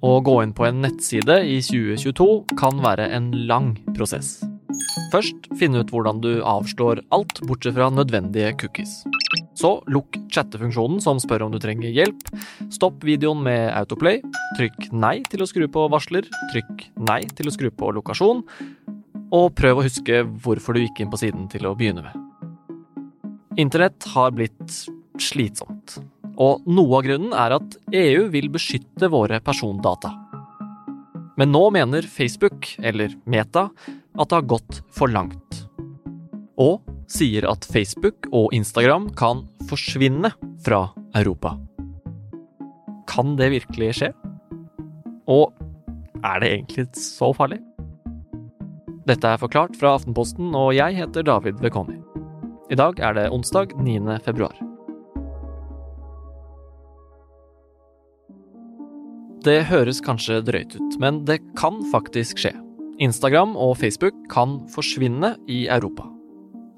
Å gå inn på en nettside i 2022 kan være en lang prosess. Først finne ut hvordan du avslår alt bortsett fra nødvendige cookies. Så lukk chattefunksjonen som spør om du trenger hjelp. Stopp videoen med autoplay. Trykk nei til å skru på varsler. Trykk nei til å skru på lokasjon. Og prøv å huske hvorfor du gikk inn på siden til å begynne med. Internett har blitt slitsomt. Og noe av grunnen er at EU vil beskytte våre persondata. Men nå mener Facebook, eller Meta, at det har gått for langt. Og sier at Facebook og Instagram kan forsvinne fra Europa. Kan det virkelig skje? Og er det egentlig så farlig? Dette er forklart fra Aftenposten, og jeg heter David Vekoni. I dag er det onsdag 9. februar. Det høres kanskje drøyt ut, men det kan faktisk skje. Instagram og Facebook kan forsvinne i Europa.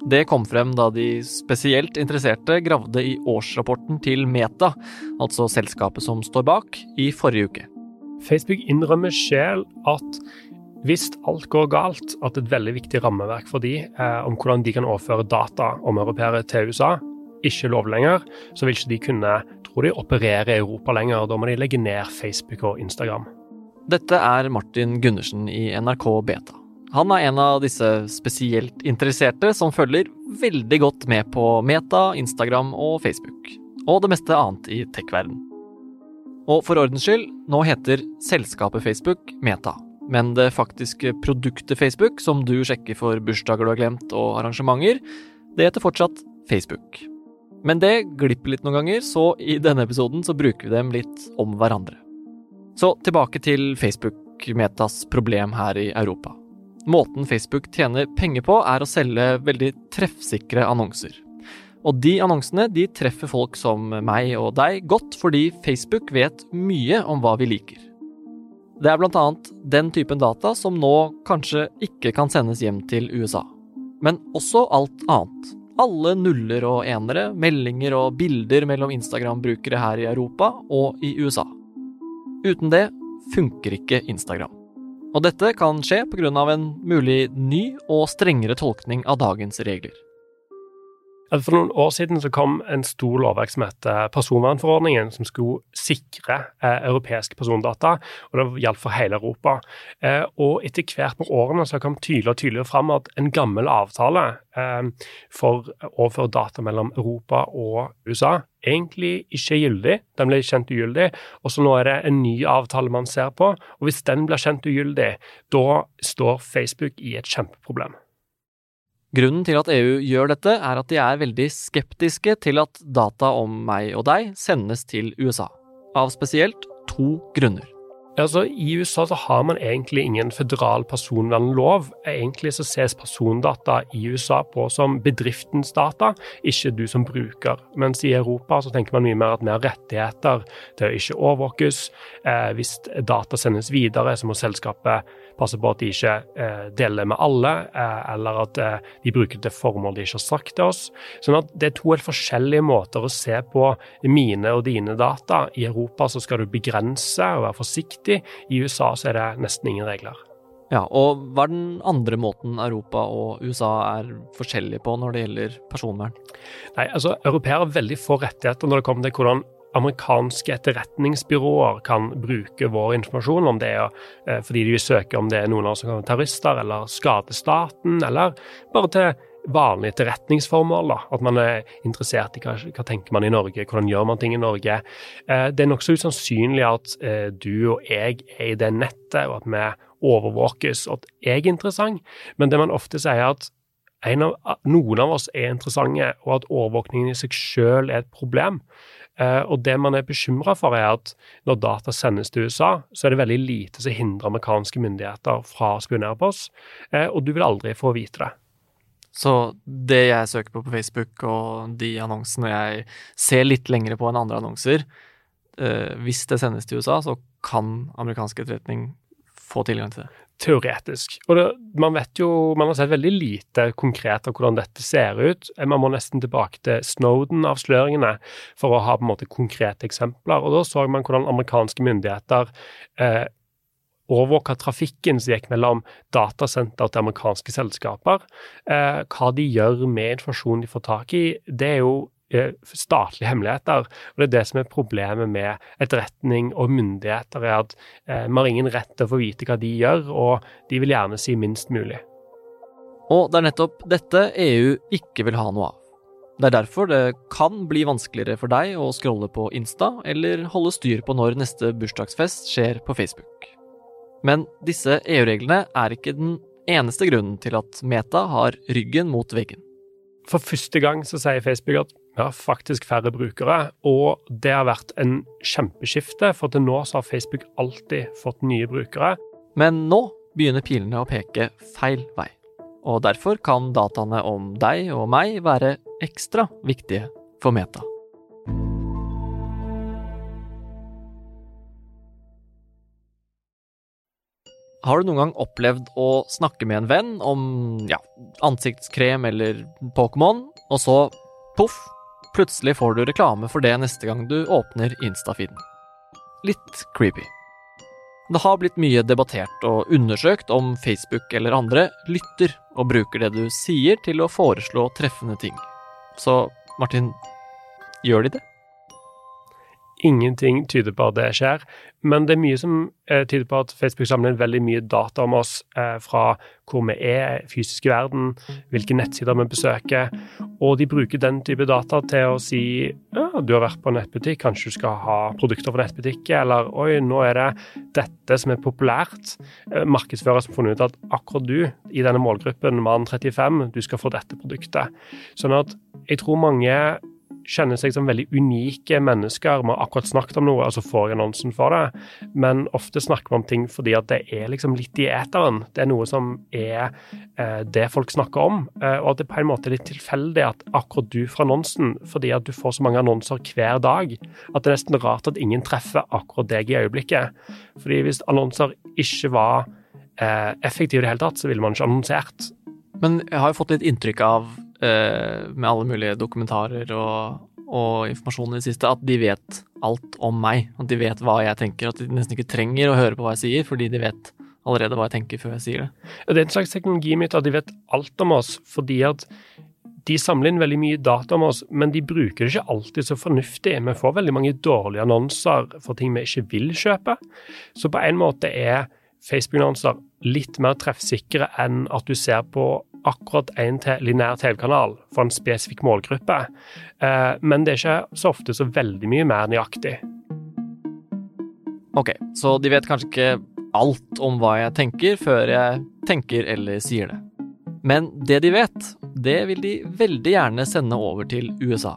Det kom frem da de spesielt interesserte gravde i årsrapporten til Meta, altså selskapet som står bak, i forrige uke. Facebook innrømmer sjel at hvis alt går galt, at et veldig viktig rammeverk for de eh, om hvordan de kan overføre data om europeere til USA, ikke lov lenger, så vil ikke de kunne tror de, opererer i Europa lenger. Da må de legge ned Facebook og Instagram. Dette er Martin Gundersen i NRK Beta. Han er en av disse spesielt interesserte som følger veldig godt med på Meta, Instagram og Facebook. Og det meste annet i tech-verden. Og for ordens skyld, nå heter selskapet Facebook Meta. Men det faktiske produktet Facebook, som du sjekker for bursdager du har glemt og arrangementer, det heter fortsatt Facebook. Men det glipper litt noen ganger, så i denne episoden så bruker vi dem litt om hverandre. Så tilbake til Facebook-metas problem her i Europa. Måten Facebook tjener penger på, er å selge veldig treffsikre annonser. Og de annonsene de treffer folk som meg og deg godt, fordi Facebook vet mye om hva vi liker. Det er annet den typen data som nå kanskje ikke kan sendes hjem til USA. Men også alt annet. Alle nuller og enere, meldinger og bilder mellom Instagram-brukere her i Europa og i USA. Uten det funker ikke Instagram. Og dette kan skje pga. en mulig ny og strengere tolkning av dagens regler. For noen år siden så kom en stor lovverk som heter personvernforordningen, som skulle sikre eh, europeiske persondata, og det gjaldt for hele Europa. Eh, og etter hvert med årene så kom tydeligere og tydeligere fram at en gammel avtale eh, for å overføre data mellom Europa og USA egentlig ikke gyldig. Den ble kjent ugyldig, og så nå er det en ny avtale man ser på. Og hvis den blir kjent ugyldig, da står Facebook i et kjempeproblem. Grunnen til at EU gjør dette, er at de er veldig skeptiske til at data om meg og deg sendes til USA. Av spesielt to grunner. Altså, I USA så har man egentlig ingen føderal personvernlov. Egentlig så ses persondata i USA på som bedriftens data, ikke du som bruker. Mens i Europa så tenker man mye mer at vi har rettigheter til å ikke overvåkes. Eh, hvis data sendes videre, så må selskapet passe på at de ikke eh, deler med alle, eh, eller at eh, de bruker det til formål de ikke har sagt til oss. Sånn at det er to helt forskjellige måter å se på mine og dine data. I Europa så skal du begrense og være forsiktig. I USA så er det nesten ingen regler. Ja, og hva er den andre måten Europa og USA er forskjellige på når det gjelder personvern? Nei, altså Europeere har veldig få rettigheter når det kommer til hvordan amerikanske etterretningsbyråer kan bruke vår informasjon, om det er eh, fordi de vil søke om det er noen av oss som kan være terrorister, eller skade staten, eller bare til vanlige etterretningsformål. At man er interessert i hva, hva tenker man i Norge, hvordan gjør man ting i Norge. Eh, det er nokså usannsynlig at eh, du og jeg er i det nettet, og at vi overvåkes, og at jeg er interessant. Men det man ofte sier, er at av, noen av oss er interessante, og at overvåkningen i seg selv er et problem. Eh, og det man er bekymra for, er at når data sendes til USA, så er det veldig lite som hindrer amerikanske myndigheter fra å spionere på oss, eh, og du vil aldri få vite det. Så det jeg søker på på Facebook, og de annonsene jeg ser litt lengre på enn andre annonser, eh, hvis det sendes til USA, så kan amerikansk etterretning få tilgang til det? Teoretisk. Og det, man vet jo, man har sett veldig lite konkret av hvordan dette ser ut. Man må nesten tilbake til Snowden-avsløringene for å ha på en måte konkrete eksempler. Og da så man hvordan amerikanske myndigheter eh, overvåka trafikken som gikk mellom datasenter til amerikanske selskaper. Eh, hva de gjør med informasjonen de får tak i, det er jo statlige hemmeligheter. Og Det er det som er problemet med etterretning og myndigheter, er at eh, vi har ingen rett til å få vite hva de gjør, og de vil gjerne si minst mulig. Og det er nettopp dette EU ikke vil ha noe av. Det er derfor det kan bli vanskeligere for deg å scrolle på Insta eller holde styr på når neste bursdagsfest skjer på Facebook. Men disse EU-reglene er ikke den eneste grunnen til at Meta har ryggen mot veggen. For første gang så sier Facebook at vi har faktisk færre brukere, og det har vært en kjempeskifte, for til nå så har Facebook alltid fått nye brukere. Men nå begynner pilene å peke feil vei, og derfor kan dataene om deg og meg være ekstra viktige for Meta. Har du noen gang opplevd å snakke med en venn om ja, ansiktskrem eller Pokémon, og så poff, Plutselig får du reklame for det neste gang du åpner Insta-feeden. Litt creepy. Det har blitt mye debattert og undersøkt om Facebook eller andre lytter og bruker det du sier til å foreslå treffende ting. Så Martin, gjør de det? Ingenting tyder på at det skjer, men det er mye som eh, tyder på at Facebook samler inn veldig mye data om oss eh, fra hvor vi er fysisk i verden, hvilke nettsider vi besøker, og de bruker den type data til å si ja, du har vært på nettbutikk, kanskje du skal ha produkter fra nettbutikk, eller oi, nå er det dette som er populært. Eh, markedsfører som har funnet ut at akkurat du, i denne målgruppen mann 35, du skal få dette produktet. Sånn at jeg tror mange kjenner seg som veldig unike mennesker. Vi har akkurat snakket om noe, og så får jeg annonsen for det. Men ofte snakker vi om ting fordi at det er liksom litt i eteren. Det er noe som er eh, det folk snakker om. Eh, og at det på en måte er litt tilfeldig at akkurat du får annonsen, fordi at du får så mange annonser hver dag, at det er nesten rart at ingen treffer akkurat deg i øyeblikket. Fordi hvis annonser ikke var eh, effektive i det hele tatt, så ville man ikke annonsert. Men jeg har jo fått litt inntrykk av med alle mulige dokumentarer og, og informasjon i det siste, at de vet alt om meg. At de vet hva jeg tenker. At de nesten ikke trenger å høre på hva jeg sier, fordi de vet allerede hva jeg tenker før jeg sier det. Det er en slags teknologimyte at de vet alt om oss, fordi at de samler inn veldig mye data om oss, men de bruker det ikke alltid så fornuftig. Vi får veldig mange dårlige annonser for ting vi ikke vil kjøpe. Så på en måte er Facebook-annonser litt mer treffsikre enn at du ser på akkurat en lineær TV-kanal for en spesifikk målgruppe. Eh, men det er ikke så ofte så veldig mye mer nøyaktig. Ok, så de vet kanskje ikke alt om hva jeg tenker, før jeg tenker eller sier det. Men det de vet, det vil de veldig gjerne sende over til USA.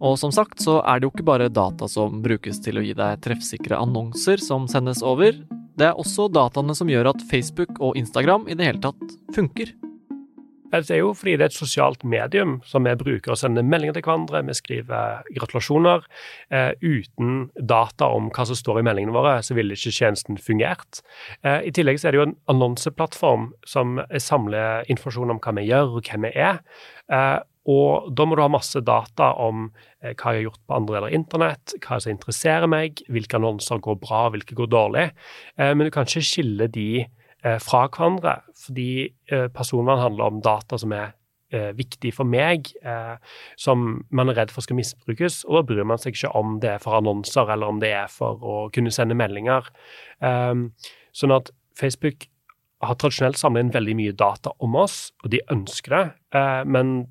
Og som sagt så er det jo ikke bare data som brukes til å gi deg treffsikre annonser som sendes over, det er også dataene som gjør at Facebook og Instagram i det hele tatt funker. Det er jo fordi det er et sosialt medium som vi bruker å sende meldinger til hverandre. Vi skriver gratulasjoner. Eh, uten data om hva som står i meldingene våre, så ville ikke tjenesten fungert. Eh, I tillegg så er det jo en annonseplattform som samler informasjon om hva vi gjør og hvem vi er. Eh, og da må du ha masse data om eh, hva jeg har gjort på andre deler av internett, hva som interesserer meg, hvilke annonser går bra, hvilke går dårlig. Eh, men du kan ikke skille de fra hverandre. Fordi eh, personvern handler om data som er eh, viktig for meg, som man er redd for skal misbrukes. Og da bryr man seg ikke om det er for annonser eller om det er for å kunne sende meldinger. Ehm, sånn at Facebook har tradisjonelt samlet inn veldig mye data om oss, og de ønsker det. men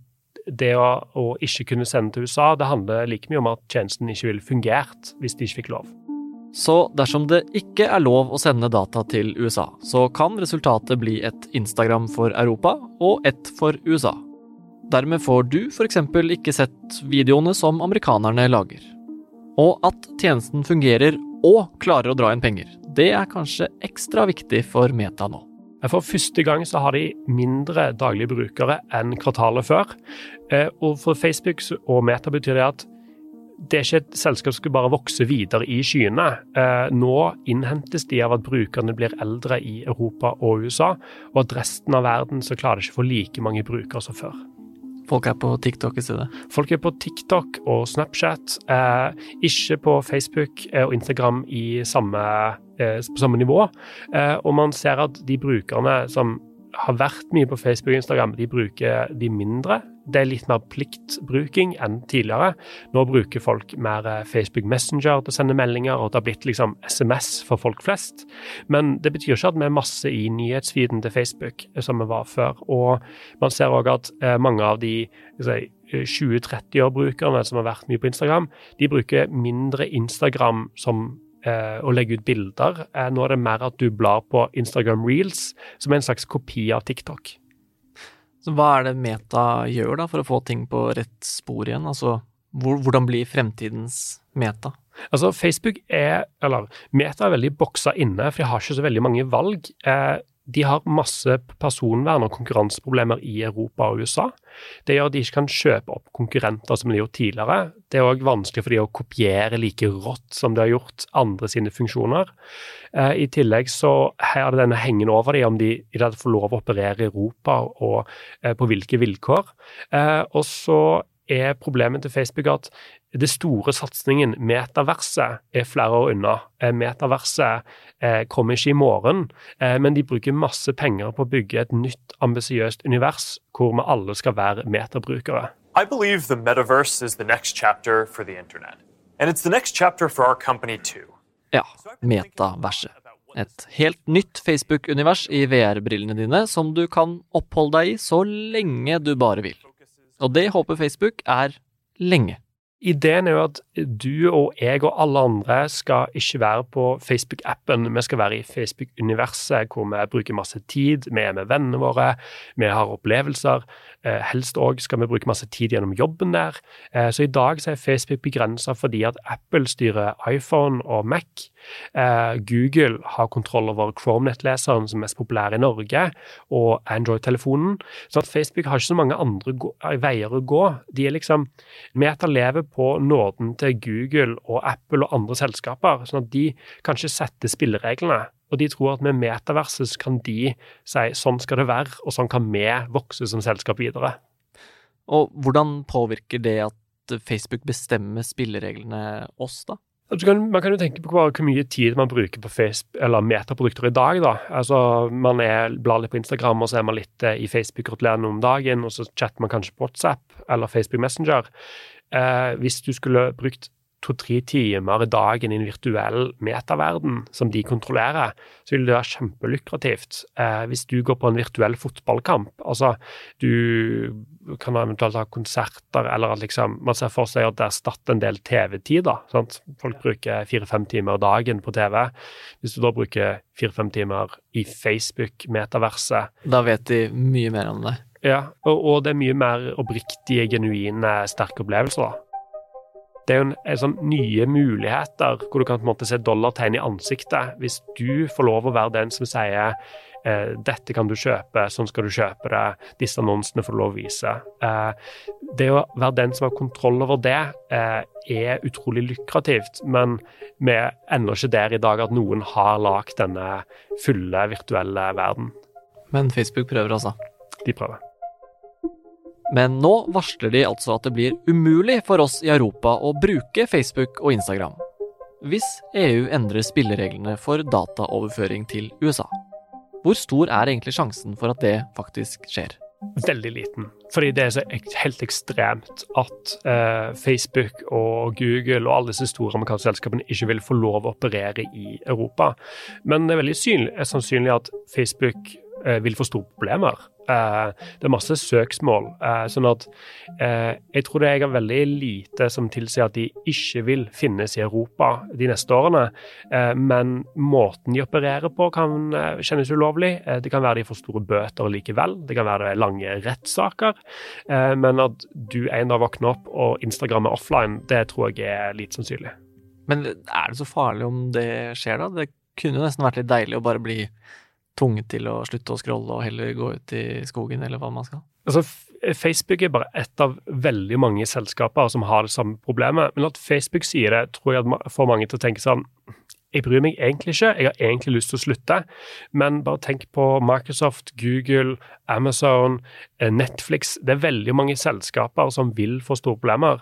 det å, å, ikke kunne sende til USA, det handler like mye om at tjenesten ikke ville fungert hvis de ikke fikk lov. Så dersom det ikke er lov å sende data til USA, så kan resultatet bli et Instagram for Europa og ett for USA. Dermed får du f.eks. ikke sett videoene som amerikanerne lager. Og at tjenesten fungerer og klarer å dra inn penger, det er kanskje ekstra viktig for Meta nå. For første gang så har de mindre daglige brukere enn kvartalet før. Eh, og for Facebook og Meta betyr det at det er ikke et selskap som skal bare vokse videre i skyene. Eh, nå innhentes de av at brukerne blir eldre i Europa og USA, og at resten av verden så klarer det ikke å få like mange brukere som før. Folk er på TikTok i stedet? Folk er på TikTok og Snapchat. Eh, ikke på Facebook og Instagram i samme, eh, på samme nivå. Eh, og man ser at de brukerne som har vært mye på Facebook og Instagram, de bruker de mindre. Det er litt mer pliktbruking enn tidligere. Nå bruker folk mer eh, Facebook Messenger til å sende meldinger, og det har blitt liksom SMS for folk flest. Men det betyr ikke at vi er masse i nyhetsfeeden til Facebook eh, som vi var før. Og man ser òg at eh, mange av de 20-30-år-brukerne som har vært mye på Instagram, de bruker mindre Instagram som eh, å legge ut bilder. Eh, nå er det mer at du blar på Instagram Reels, som er en slags kopi av TikTok. Så hva er det Meta gjør da for å få ting på rett spor igjen? Altså, hvor, hvordan blir fremtidens Meta? Altså, Facebook er, eller Meta er veldig boksa inne, for de har ikke så veldig mange valg. Eh, de har masse personvern- og konkurranseproblemer i Europa og USA. Det gjør at de ikke kan kjøpe opp konkurrenter som de har gjort tidligere. Det er òg vanskelig for de å kopiere like rått som de har gjort andre sine funksjoner. Eh, I tillegg så er det denne hengende over dem om de i det får lov å operere i Europa og eh, på hvilke vilkår. Eh, og så er problemet til Facebook at det store satsingen, metaverset, er flere år unna. Eh, metaverset eh, kommer ikke i morgen, eh, men de bruker masse penger på å bygge et nytt, ambisiøst univers hvor vi alle skal være metabrukere. I believe the metaverse is the next chapter for the internet. And it's the next chapter for our company too. Ja, metaverset. Et helt nytt Facebook-univers i VR-brillene dine som du kan oppholde deg i så lenge du bare vil. Og det håper Facebook er lenge. Ideen er jo at du og jeg og alle andre skal ikke være på Facebook-appen. Vi skal være i Facebook-universet hvor vi bruker masse tid. Vi er med vennene våre, vi har opplevelser. Eh, helst òg skal vi bruke masse tid gjennom jobben der. Eh, så i dag så er Facebook begrensa fordi at Apple styrer iPhone og Mac. Eh, Google har kontroll over Chrome-nettleseren som er mest populær i Norge, og Android-telefonen. Så at Facebook har ikke så mange andre veier å gå. De er liksom Meta lever på nåden til Google og Apple og andre selskaper, sånn at de kan ikke sette spillereglene. Og de tror at med metaverset kan de si sånn skal det være, og sånn kan vi vokse som selskap videre. Og hvordan påvirker det at Facebook bestemmer spillereglene oss, da? Kan, man kan jo tenke på hvor, mye tid man bruker på Facebook, eller metaprodukter i dag. da. Altså, Man er, blar litt på Instagram, og så er man litt eh, i Facebook-gratulerende om dagen, og så chatter man kanskje på WhatsApp eller Facebook Messenger. Eh, hvis du skulle brukt to-tre timer i dagen i en virtuell metaverden som de kontrollerer, så vil det være kjempelukrativt. Eh, hvis du går på en virtuell fotballkamp, altså du kan eventuelt ha konserter, eller at liksom, man ser for seg at det erstatter en del TV-tid. da, sant? Folk bruker fire-fem timer dagen på TV. Hvis du da bruker fire-fem timer i Facebook-metaverset Da vet de mye mer om det. Ja, og, og det er mye mer oppriktige, genuine, sterke opplevelser. da det er jo en, en sånn nye muligheter hvor du kan på en måte se dollartegn i ansiktet. Hvis du får lov å være den som sier eh, dette kan du kjøpe, sånn skal du kjøpe det, disse annonsene får du lov å vise. Eh, det å være den som har kontroll over det, eh, er utrolig lukrativt, men vi er ennå ikke der i dag at noen har lagd denne fulle virtuelle verden. Men Facebook prøver altså? De prøver. Men nå varsler de altså at det blir umulig for oss i Europa å bruke Facebook og Instagram. Hvis EU endrer spillereglene for dataoverføring til USA. Hvor stor er egentlig sjansen for at det faktisk skjer? Veldig liten. Fordi det er så helt ekstremt at eh, Facebook og Google og alle disse store amerikanske selskapene ikke vil få lov å operere i Europa. Men det er veldig sannsynlig at Facebook vil få store problemer Eh, det er masse søksmål. Eh, sånn at eh, jeg tror det er veldig lite som tilsier at de ikke vil finnes i Europa de neste årene. Men måten de opererer på kan kjennes ulovlig. Det kan være de får store bøter likevel. Det kan være det er lange rettssaker. Men at du en dag våkner opp og Instagram er offline, det tror jeg er lite sannsynlig. Men er det så farlig om det skjer, da? Det kunne jo nesten vært litt deilig å bare bli tvunget til å slutte å scrolle og heller gå ut i skogen, eller hva man skal? Altså, Facebook er bare ett av veldig mange selskaper som har det samme problemet. Men at Facebook sier det, tror jeg får mange til å tenke sånn Jeg bryr meg egentlig ikke, jeg har egentlig lyst til å slutte. Men bare tenk på Microsoft, Google, Amazon, eh, Netflix. Det er veldig mange selskaper som vil få store problemer.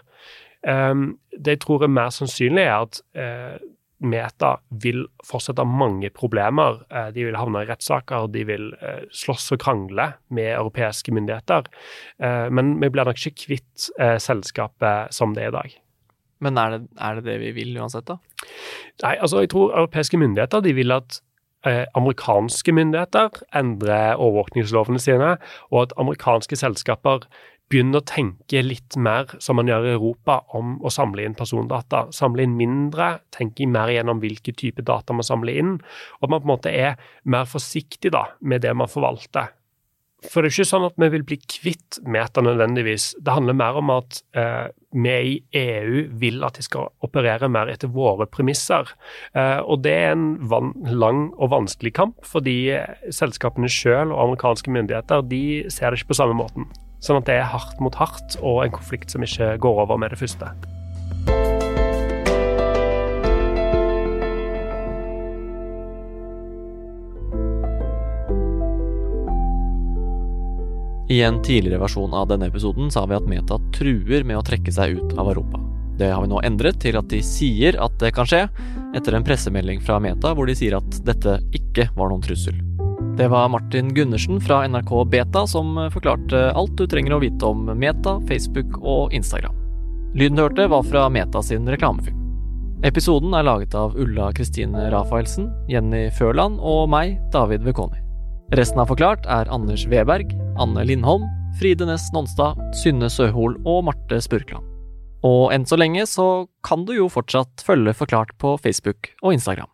Um, det jeg tror er mer sannsynlig, er at uh, Meta vil fortsette mange problemer. Eh, de vil havne i rettssaker, de vil eh, slåss og krangle med europeiske myndigheter. Eh, men vi blir nok ikke kvitt selskapet som det er i dag. Men er det, er det det vi vil uansett, da? Nei, altså jeg tror europeiske myndigheter de vil at amerikanske myndigheter endrer overvåkningslovene sine, og at amerikanske selskaper begynne å tenke litt mer, som man gjør i Europa, om å samle inn persondata. Samle inn mindre, tenke mer gjennom hvilke type data man samler inn. Og at man på en måte er mer forsiktig da, med det man forvalter. For det er ikke sånn at vi vil bli kvitt Meta nødvendigvis. Det handler mer om at eh, vi i EU vil at de skal operere mer etter våre premisser. Eh, og det er en lang og vanskelig kamp, fordi selskapene selv og amerikanske myndigheter de ser det ikke på samme måten. Sånn at det er hardt mot hardt, og en konflikt som ikke går over med det første. I en tidligere versjon av denne episoden sa vi at Meta truer med å trekke seg ut av Europa. Det har vi nå endret til at de sier at det kan skje, etter en pressemelding fra Meta hvor de sier at dette ikke var noen trussel. Det var Martin Gundersen fra NRK Beta som forklarte alt du trenger å vite om Meta, Facebook og Instagram. Lyden du hørte, var fra Meta sin reklamefilm. Episoden er laget av Ulla Kristine Rafaelsen, Jenny Førland og meg, David Vekoni. Resten av Forklart er Anders Weberg, Anne Lindholm, Fride Næss Nonstad, Synne Søhol og Marte Spurkland. Og enn så lenge så kan du jo fortsatt følge Forklart på Facebook og Instagram.